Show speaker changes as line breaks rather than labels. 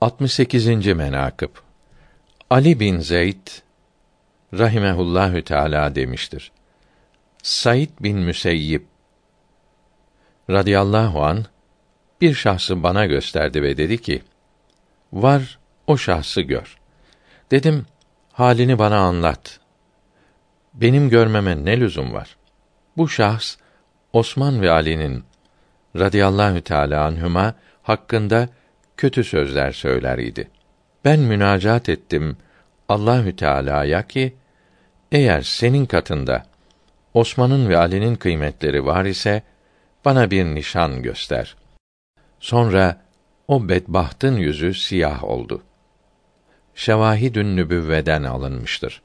68. menakıb Ali bin Zeyd rahimehullahü teala demiştir. Said bin Müseyyib radıyallahu an bir şahsı bana gösterdi ve dedi ki: Var o şahsı gör. Dedim, halini bana anlat. Benim görmeme ne lüzum var? Bu şahs Osman ve Ali'nin radıyallahu teala anhuma hakkında kötü sözler söyler idi. Ben münacat ettim Allahü Teala'ya ki eğer senin katında Osman'ın ve Ali'nin kıymetleri var ise bana bir nişan göster. Sonra o bedbahtın yüzü siyah oldu. Şevahidün nübüvveden alınmıştır.